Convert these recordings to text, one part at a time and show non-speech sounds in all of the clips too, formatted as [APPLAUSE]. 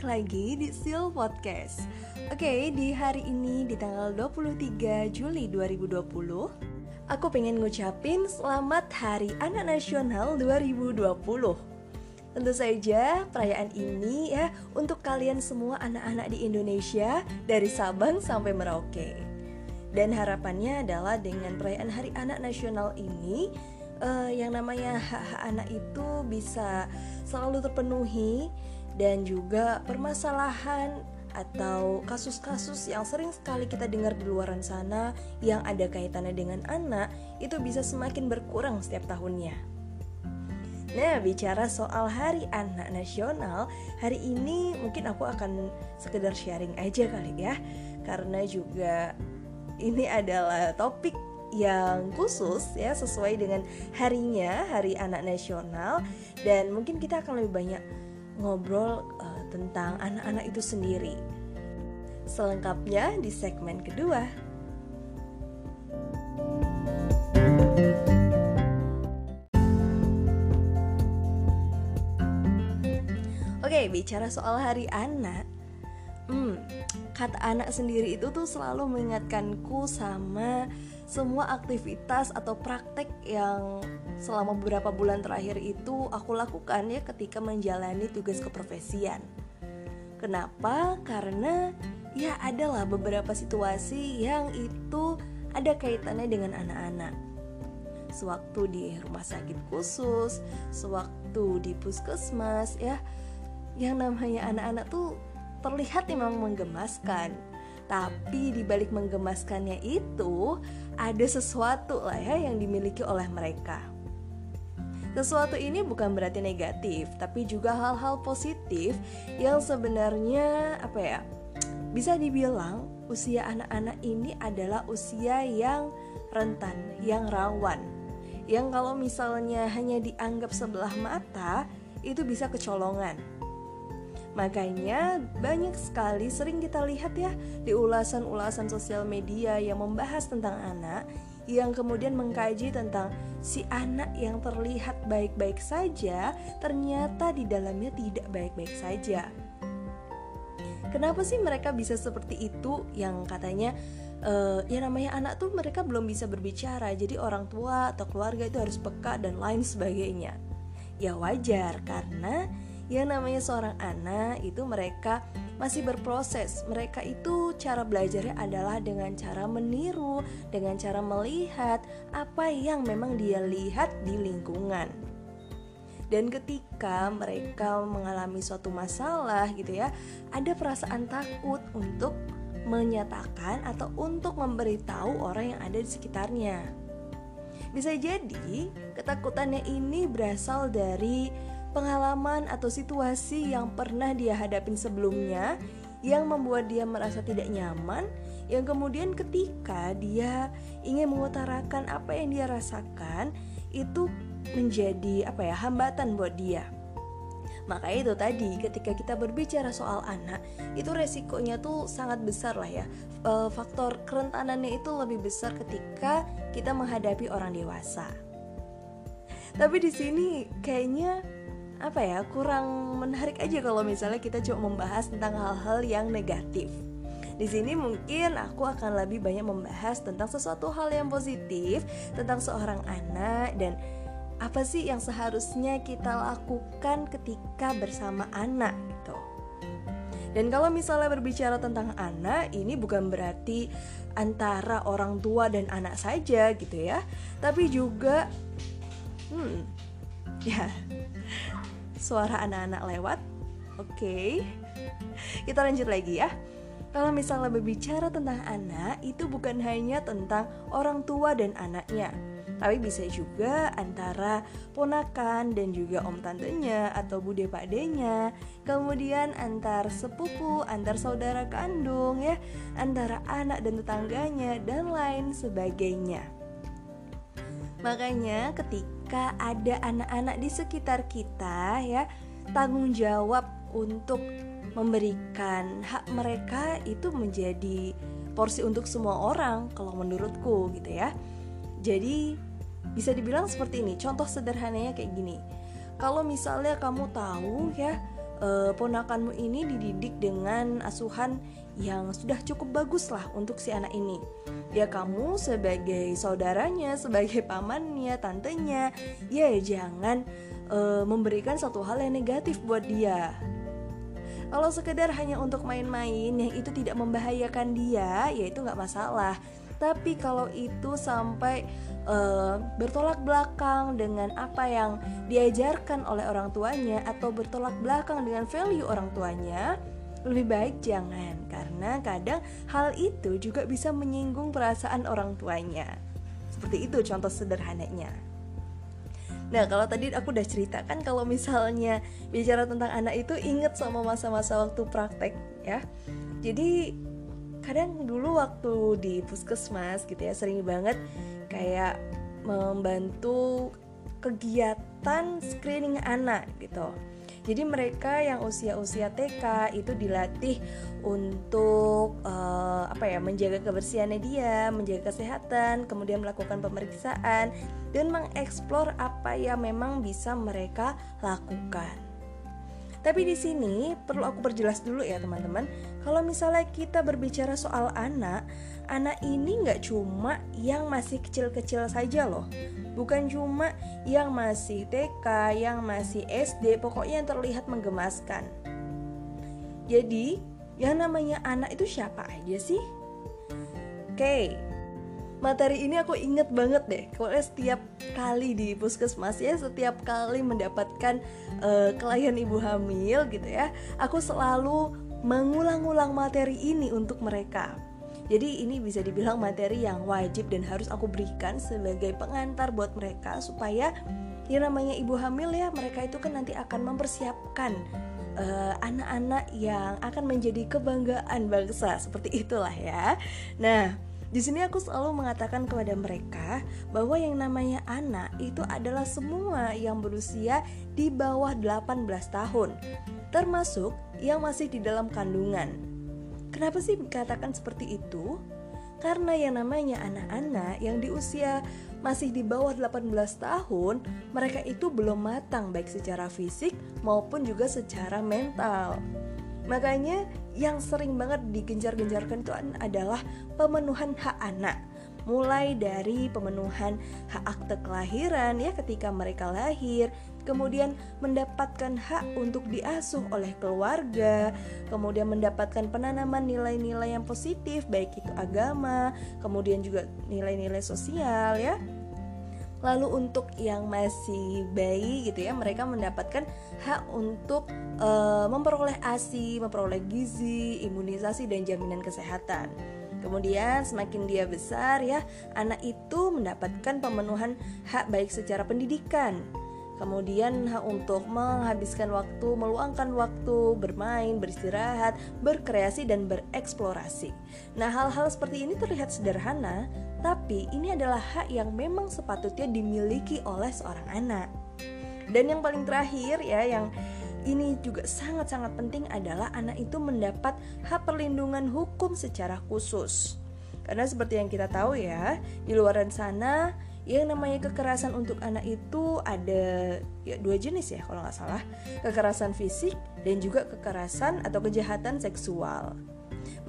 balik lagi di Seal Podcast Oke, di hari ini di tanggal 23 Juli 2020 Aku pengen ngucapin Selamat Hari Anak Nasional 2020 Tentu saja perayaan ini ya untuk kalian semua anak-anak di Indonesia dari Sabang sampai Merauke. Dan harapannya adalah dengan perayaan Hari Anak Nasional ini uh, yang namanya hak-hak anak itu bisa selalu terpenuhi dan juga permasalahan atau kasus-kasus yang sering sekali kita dengar di luaran sana yang ada kaitannya dengan anak itu bisa semakin berkurang setiap tahunnya. Nah, bicara soal Hari Anak Nasional, hari ini mungkin aku akan sekedar sharing aja kali ya. Karena juga ini adalah topik yang khusus ya sesuai dengan harinya Hari Anak Nasional dan mungkin kita akan lebih banyak ngobrol uh, tentang anak-anak itu sendiri. Selengkapnya di segmen kedua. Oke, bicara soal hari anak, hmm, kata anak sendiri itu tuh selalu mengingatkanku sama semua aktivitas atau praktek yang selama beberapa bulan terakhir itu aku lakukan ya ketika menjalani tugas keprofesian. Kenapa? Karena ya adalah beberapa situasi yang itu ada kaitannya dengan anak-anak. Sewaktu di rumah sakit khusus, sewaktu di puskesmas ya, yang namanya anak-anak tuh terlihat memang menggemaskan tapi di balik menggemaskannya itu ada sesuatu lah ya yang dimiliki oleh mereka. Sesuatu ini bukan berarti negatif, tapi juga hal-hal positif yang sebenarnya apa ya? Bisa dibilang usia anak-anak ini adalah usia yang rentan, yang rawan. Yang kalau misalnya hanya dianggap sebelah mata, itu bisa kecolongan Makanya banyak sekali sering kita lihat ya di ulasan-ulasan sosial media yang membahas tentang anak yang kemudian mengkaji tentang si anak yang terlihat baik-baik saja ternyata di dalamnya tidak baik-baik saja. Kenapa sih mereka bisa seperti itu yang katanya uh, ya namanya anak tuh mereka belum bisa berbicara jadi orang tua atau keluarga itu harus peka dan lain sebagainya. Ya wajar karena yang namanya seorang anak itu mereka masih berproses. Mereka itu cara belajarnya adalah dengan cara meniru, dengan cara melihat apa yang memang dia lihat di lingkungan. Dan ketika mereka mengalami suatu masalah gitu ya, ada perasaan takut untuk menyatakan atau untuk memberitahu orang yang ada di sekitarnya. Bisa jadi ketakutannya ini berasal dari pengalaman atau situasi yang pernah dia hadapin sebelumnya yang membuat dia merasa tidak nyaman yang kemudian ketika dia ingin mengutarakan apa yang dia rasakan itu menjadi apa ya hambatan buat dia. Makanya itu tadi ketika kita berbicara soal anak itu resikonya tuh sangat besar lah ya. E, faktor kerentanannya itu lebih besar ketika kita menghadapi orang dewasa. Tapi di sini kayaknya apa ya kurang menarik aja kalau misalnya kita cuma membahas tentang hal-hal yang negatif. Di sini mungkin aku akan lebih banyak membahas tentang sesuatu hal yang positif tentang seorang anak dan apa sih yang seharusnya kita lakukan ketika bersama anak gitu. Dan kalau misalnya berbicara tentang anak, ini bukan berarti antara orang tua dan anak saja gitu ya, tapi juga hmm ya suara anak-anak lewat. Oke, okay. kita lanjut lagi ya. Kalau misalnya berbicara tentang anak, itu bukan hanya tentang orang tua dan anaknya, tapi bisa juga antara ponakan dan juga om tantenya atau bude pakdenya, kemudian antar sepupu, antar saudara kandung ya, antara anak dan tetangganya dan lain sebagainya. Makanya ketika ada anak-anak di sekitar kita ya, tanggung jawab untuk memberikan hak mereka itu menjadi porsi untuk semua orang kalau menurutku gitu ya. Jadi bisa dibilang seperti ini. Contoh sederhananya kayak gini. Kalau misalnya kamu tahu ya uh, ponakanmu ini dididik dengan asuhan yang sudah cukup bagus lah untuk si anak ini. Ya kamu sebagai saudaranya, sebagai pamannya, tantenya, ya jangan uh, memberikan satu hal yang negatif buat dia. Kalau sekedar hanya untuk main-main yang itu tidak membahayakan dia, ya itu nggak masalah. Tapi kalau itu sampai uh, bertolak belakang dengan apa yang diajarkan oleh orang tuanya atau bertolak belakang dengan value orang tuanya, lebih baik jangan karena kadang hal itu juga bisa menyinggung perasaan orang tuanya. Seperti itu contoh sederhananya. Nah kalau tadi aku udah ceritakan kalau misalnya bicara tentang anak itu inget sama masa-masa waktu praktek ya Jadi kadang dulu waktu di puskesmas gitu ya sering banget kayak membantu kegiatan screening anak gitu jadi mereka yang usia-usia TK itu dilatih untuk uh, apa ya menjaga kebersihannya dia, menjaga kesehatan, kemudian melakukan pemeriksaan dan mengeksplor apa yang memang bisa mereka lakukan. Tapi di sini perlu aku perjelas dulu ya teman-teman. Kalau misalnya kita berbicara soal anak, anak ini nggak cuma yang masih kecil-kecil saja loh. Bukan cuma yang masih TK, yang masih SD, pokoknya yang terlihat menggemaskan. Jadi, yang namanya anak itu siapa aja sih? Oke, materi ini aku inget banget deh Pokoknya setiap kali di puskesmas ya Setiap kali mendapatkan uh, klien ibu hamil gitu ya Aku selalu mengulang-ulang materi ini untuk mereka. Jadi ini bisa dibilang materi yang wajib dan harus aku berikan sebagai pengantar buat mereka supaya yang namanya ibu hamil ya mereka itu kan nanti akan mempersiapkan eh, anak-anak uh, yang akan menjadi kebanggaan bangsa. Seperti itulah ya. Nah, di sini aku selalu mengatakan kepada mereka bahwa yang namanya anak itu adalah semua yang berusia di bawah 18 tahun, termasuk yang masih di dalam kandungan. Kenapa sih dikatakan seperti itu? Karena yang namanya anak-anak yang di usia masih di bawah 18 tahun, mereka itu belum matang baik secara fisik maupun juga secara mental. Makanya yang sering banget digencar-gencarkan itu adalah pemenuhan hak anak mulai dari pemenuhan hak akte kelahiran ya ketika mereka lahir, kemudian mendapatkan hak untuk diasuh oleh keluarga, kemudian mendapatkan penanaman nilai-nilai yang positif baik itu agama, kemudian juga nilai-nilai sosial ya. Lalu untuk yang masih bayi gitu ya, mereka mendapatkan hak untuk uh, memperoleh ASI, memperoleh gizi, imunisasi dan jaminan kesehatan. Kemudian semakin dia besar ya, anak itu mendapatkan pemenuhan hak baik secara pendidikan, kemudian untuk menghabiskan waktu, meluangkan waktu, bermain, beristirahat, berkreasi, dan bereksplorasi. Nah, hal-hal seperti ini terlihat sederhana, tapi ini adalah hak yang memang sepatutnya dimiliki oleh seorang anak. Dan yang paling terakhir ya, yang ini juga sangat-sangat penting adalah anak itu mendapat hak perlindungan hukum secara khusus. Karena seperti yang kita tahu ya, di luar sana yang namanya kekerasan untuk anak itu ada ya dua jenis ya kalau nggak salah. Kekerasan fisik dan juga kekerasan atau kejahatan seksual.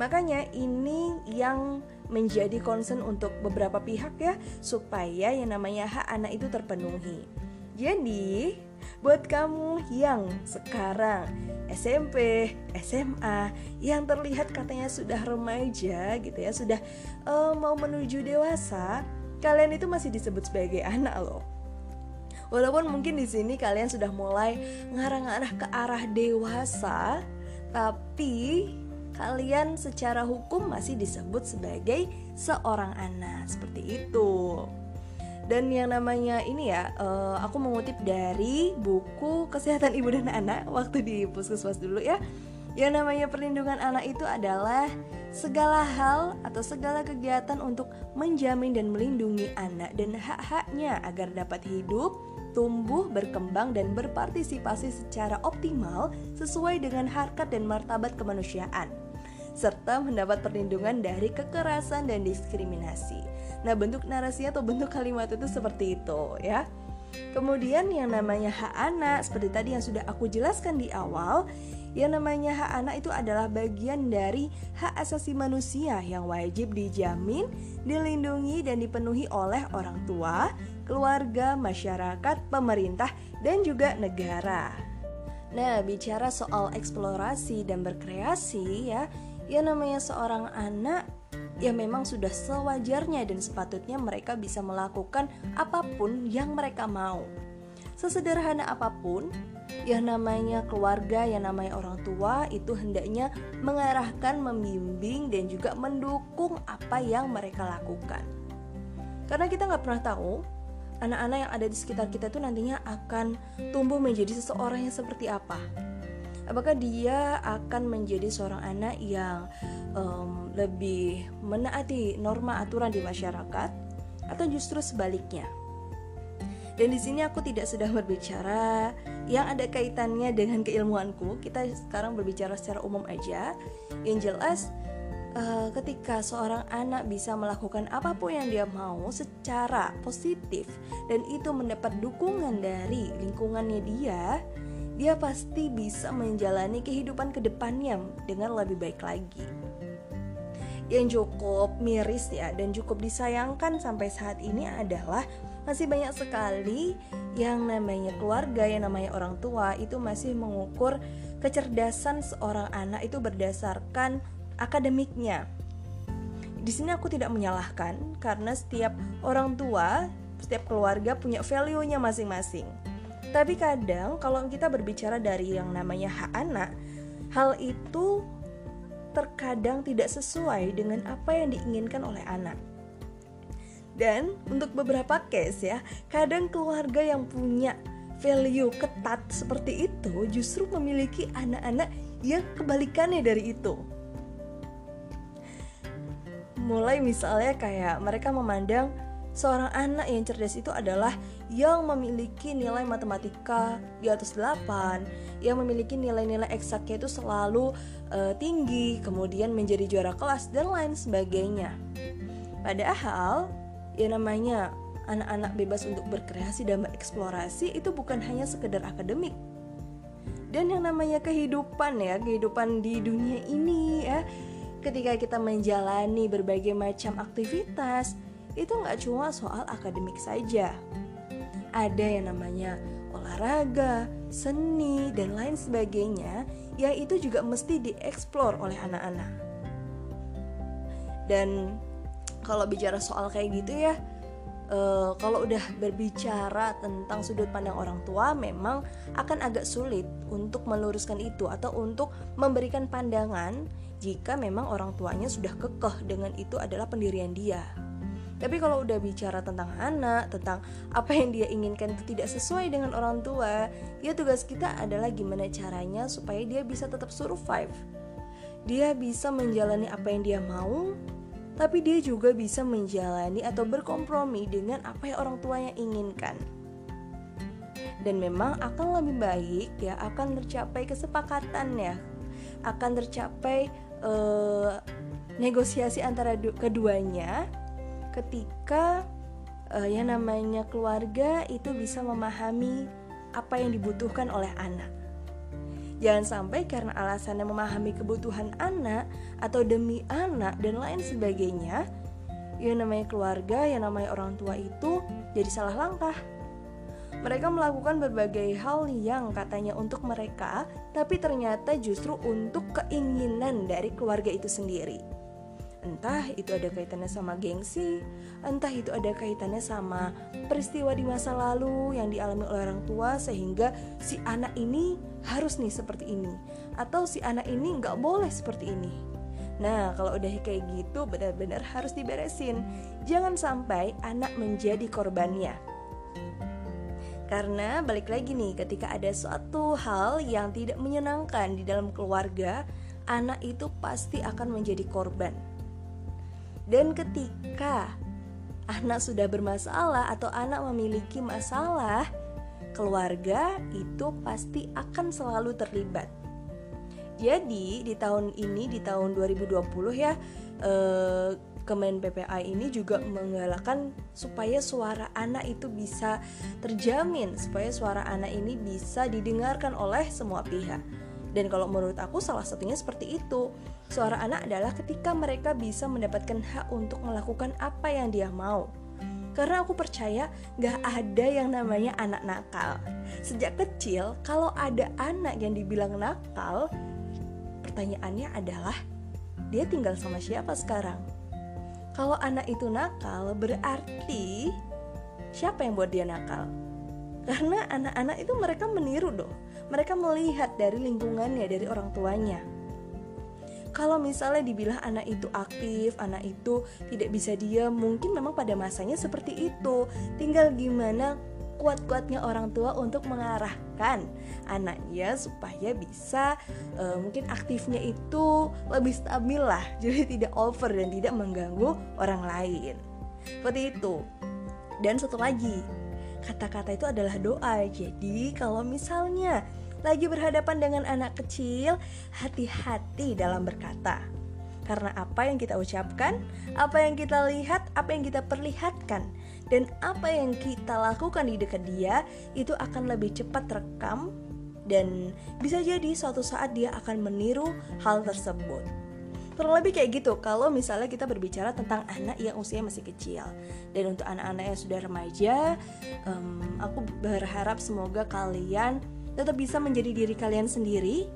Makanya ini yang menjadi concern untuk beberapa pihak ya supaya yang namanya hak anak itu terpenuhi. Jadi buat kamu yang sekarang SMP, SMA yang terlihat katanya sudah remaja gitu ya, sudah uh, mau menuju dewasa, kalian itu masih disebut sebagai [LAUGHS] anak loh. Walaupun mungkin di sini kalian sudah mulai ngarah-ngarah ke arah dewasa, tapi kalian secara hukum masih disebut sebagai seorang anak seperti itu. Dan yang namanya ini ya, uh, aku mengutip dari buku Kesehatan Ibu dan Anak waktu di puskesmas dulu ya. Yang namanya perlindungan anak itu adalah segala hal atau segala kegiatan untuk menjamin dan melindungi anak dan hak-haknya agar dapat hidup, tumbuh, berkembang, dan berpartisipasi secara optimal sesuai dengan harkat dan martabat kemanusiaan, serta mendapat perlindungan dari kekerasan dan diskriminasi. Nah, bentuk narasi atau bentuk kalimat itu seperti itu ya. Kemudian yang namanya hak anak seperti tadi yang sudah aku jelaskan di awal, yang namanya hak anak itu adalah bagian dari hak asasi manusia yang wajib dijamin, dilindungi dan dipenuhi oleh orang tua, keluarga, masyarakat, pemerintah dan juga negara. Nah, bicara soal eksplorasi dan berkreasi ya, yang namanya seorang anak ya memang sudah sewajarnya dan sepatutnya mereka bisa melakukan apa pun yang mereka mau. Sesederhana apa pun, yang namanya keluarga, yang namanya orang tua itu hendaknya mengarahkan, membimbing, dan juga mendukung apa yang mereka lakukan. Karena kita nggak pernah tahu anak-anak yang ada di sekitar kita itu nantinya akan tumbuh menjadi seseorang yang seperti apa. Apakah dia akan menjadi seorang anak yang um, lebih menaati norma aturan di masyarakat atau justru sebaliknya. Dan di sini aku tidak sedang berbicara yang ada kaitannya dengan keilmuanku. Kita sekarang berbicara secara umum aja. Yang jelas uh, ketika seorang anak bisa melakukan apa pun yang dia mau secara positif dan itu mendapat dukungan dari lingkungannya dia, dia pasti bisa menjalani kehidupan ke depannya dengan lebih baik lagi yang cukup miris ya dan cukup disayangkan sampai saat ini adalah masih banyak sekali yang namanya keluarga, yang namanya orang tua itu masih mengukur kecerdasan seorang anak itu berdasarkan akademiknya. Di sini aku tidak menyalahkan karena setiap orang tua, setiap keluarga punya value-nya masing-masing. Tapi kadang kalau kita berbicara dari yang namanya hak anak, hal itu terkadang tidak sesuai dengan apa yang diinginkan oleh anak. Dan untuk beberapa case ya, kadang keluarga yang punya value ketat seperti itu justru memiliki anak-anak yang kebalikannya dari itu. Mulai misalnya kayak mereka memandang seorang anak yang cerdas itu adalah yang memiliki nilai matematika di atas 8, yang memiliki nilai-nilai eksaknya itu selalu uh, tinggi, kemudian menjadi juara kelas dan lain sebagainya. Padahal ya namanya anak-anak bebas untuk berkreasi dan bereksplorasi itu bukan hanya sekedar akademik. Dan yang namanya kehidupan ya, kehidupan di dunia ini ya, ketika kita menjalani berbagai macam aktivitas, itu nggak cuma soal akademik saja. Ada yang namanya olahraga, seni, dan lain sebagainya yang itu juga mesti dieksplor oleh anak-anak. Dan kalau bicara soal kayak gitu ya, uh, kalau udah berbicara tentang sudut pandang orang tua, memang akan agak sulit untuk meluruskan itu atau untuk memberikan pandangan jika memang orang tuanya sudah kekeh dengan itu adalah pendirian dia. Tapi kalau udah bicara tentang anak, tentang apa yang dia inginkan itu tidak sesuai dengan orang tua, ya tugas kita adalah gimana caranya supaya dia bisa tetap survive. Dia bisa menjalani apa yang dia mau, tapi dia juga bisa menjalani atau berkompromi dengan apa yang orang tuanya inginkan. Dan memang akan lebih baik ya akan tercapai kesepakatan ya, akan tercapai uh, negosiasi antara keduanya ketika uh, yang namanya keluarga itu bisa memahami apa yang dibutuhkan oleh anak. Jangan sampai karena alasannya memahami kebutuhan anak atau demi anak dan lain sebagainya, yang namanya keluarga, yang namanya orang tua itu jadi salah langkah. Mereka melakukan berbagai hal yang katanya untuk mereka, tapi ternyata justru untuk keinginan dari keluarga itu sendiri. Entah itu ada kaitannya sama gengsi, entah itu ada kaitannya sama peristiwa di masa lalu yang dialami oleh orang tua sehingga si anak ini harus nih seperti ini atau si anak ini nggak boleh seperti ini. Nah, kalau udah kayak gitu benar-benar harus diberesin. Jangan sampai anak menjadi korbannya. Karena balik lagi nih, ketika ada suatu hal yang tidak menyenangkan di dalam keluarga, anak itu pasti akan menjadi korban dan ketika anak sudah bermasalah atau anak memiliki masalah, keluarga itu pasti akan selalu terlibat. Jadi di tahun ini di tahun 2020 ya eh, Kemen PPA ini juga menggalakkan supaya suara anak itu bisa terjamin, supaya suara anak ini bisa didengarkan oleh semua pihak. Dan kalau menurut aku salah satunya seperti itu. Suara anak adalah ketika mereka bisa mendapatkan hak untuk melakukan apa yang dia mau. Karena aku percaya gak ada yang namanya anak nakal. Sejak kecil, kalau ada anak yang dibilang nakal, pertanyaannya adalah dia tinggal sama siapa sekarang? Kalau anak itu nakal, berarti siapa yang buat dia nakal? Karena anak-anak itu mereka meniru dong. Mereka melihat dari lingkungannya, dari orang tuanya. Kalau misalnya dibilang anak itu aktif, anak itu tidak bisa diam, mungkin memang pada masanya seperti itu. Tinggal gimana sekuat-kuatnya orang tua untuk mengarahkan anaknya supaya bisa uh, mungkin aktifnya itu lebih stabil lah. [LAUGHS] Jadi tidak over dan tidak mengganggu orang lain. Seperti itu. Dan satu lagi kata-kata itu adalah doa. Jadi kalau misalnya lagi berhadapan dengan anak kecil hati-hati dalam berkata karena apa yang kita ucapkan, apa yang kita lihat, apa yang kita perlihatkan dan apa yang kita lakukan di dekat dia itu akan lebih cepat rekam dan bisa jadi suatu saat dia akan meniru hal tersebut. Kurang lebih kayak gitu kalau misalnya kita berbicara tentang anak yang usia masih kecil dan untuk anak-anak yang sudah remaja, um, aku berharap semoga kalian tetap bisa menjadi diri kalian sendiri,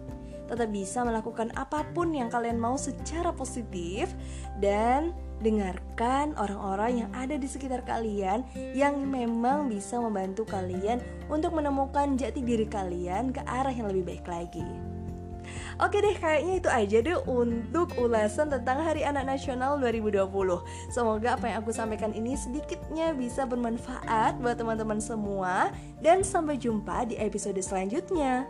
tetap bisa melakukan apa pun yang kalian mau secara positif dan dengarkan orang-orang yang ada di sekitar kalian yang memang bisa membantu kalian untuk menemukan jati diri kalian ke arah yang lebih baik lagi. Oke deh, kayaknya itu aja deh untuk ulasan tentang Hari Anak Nasional 2020. Semoga apa yang aku sampaikan ini sedikitnya bisa bermanfaat buat teman-teman semua dan sampai jumpa di episode selanjutnya.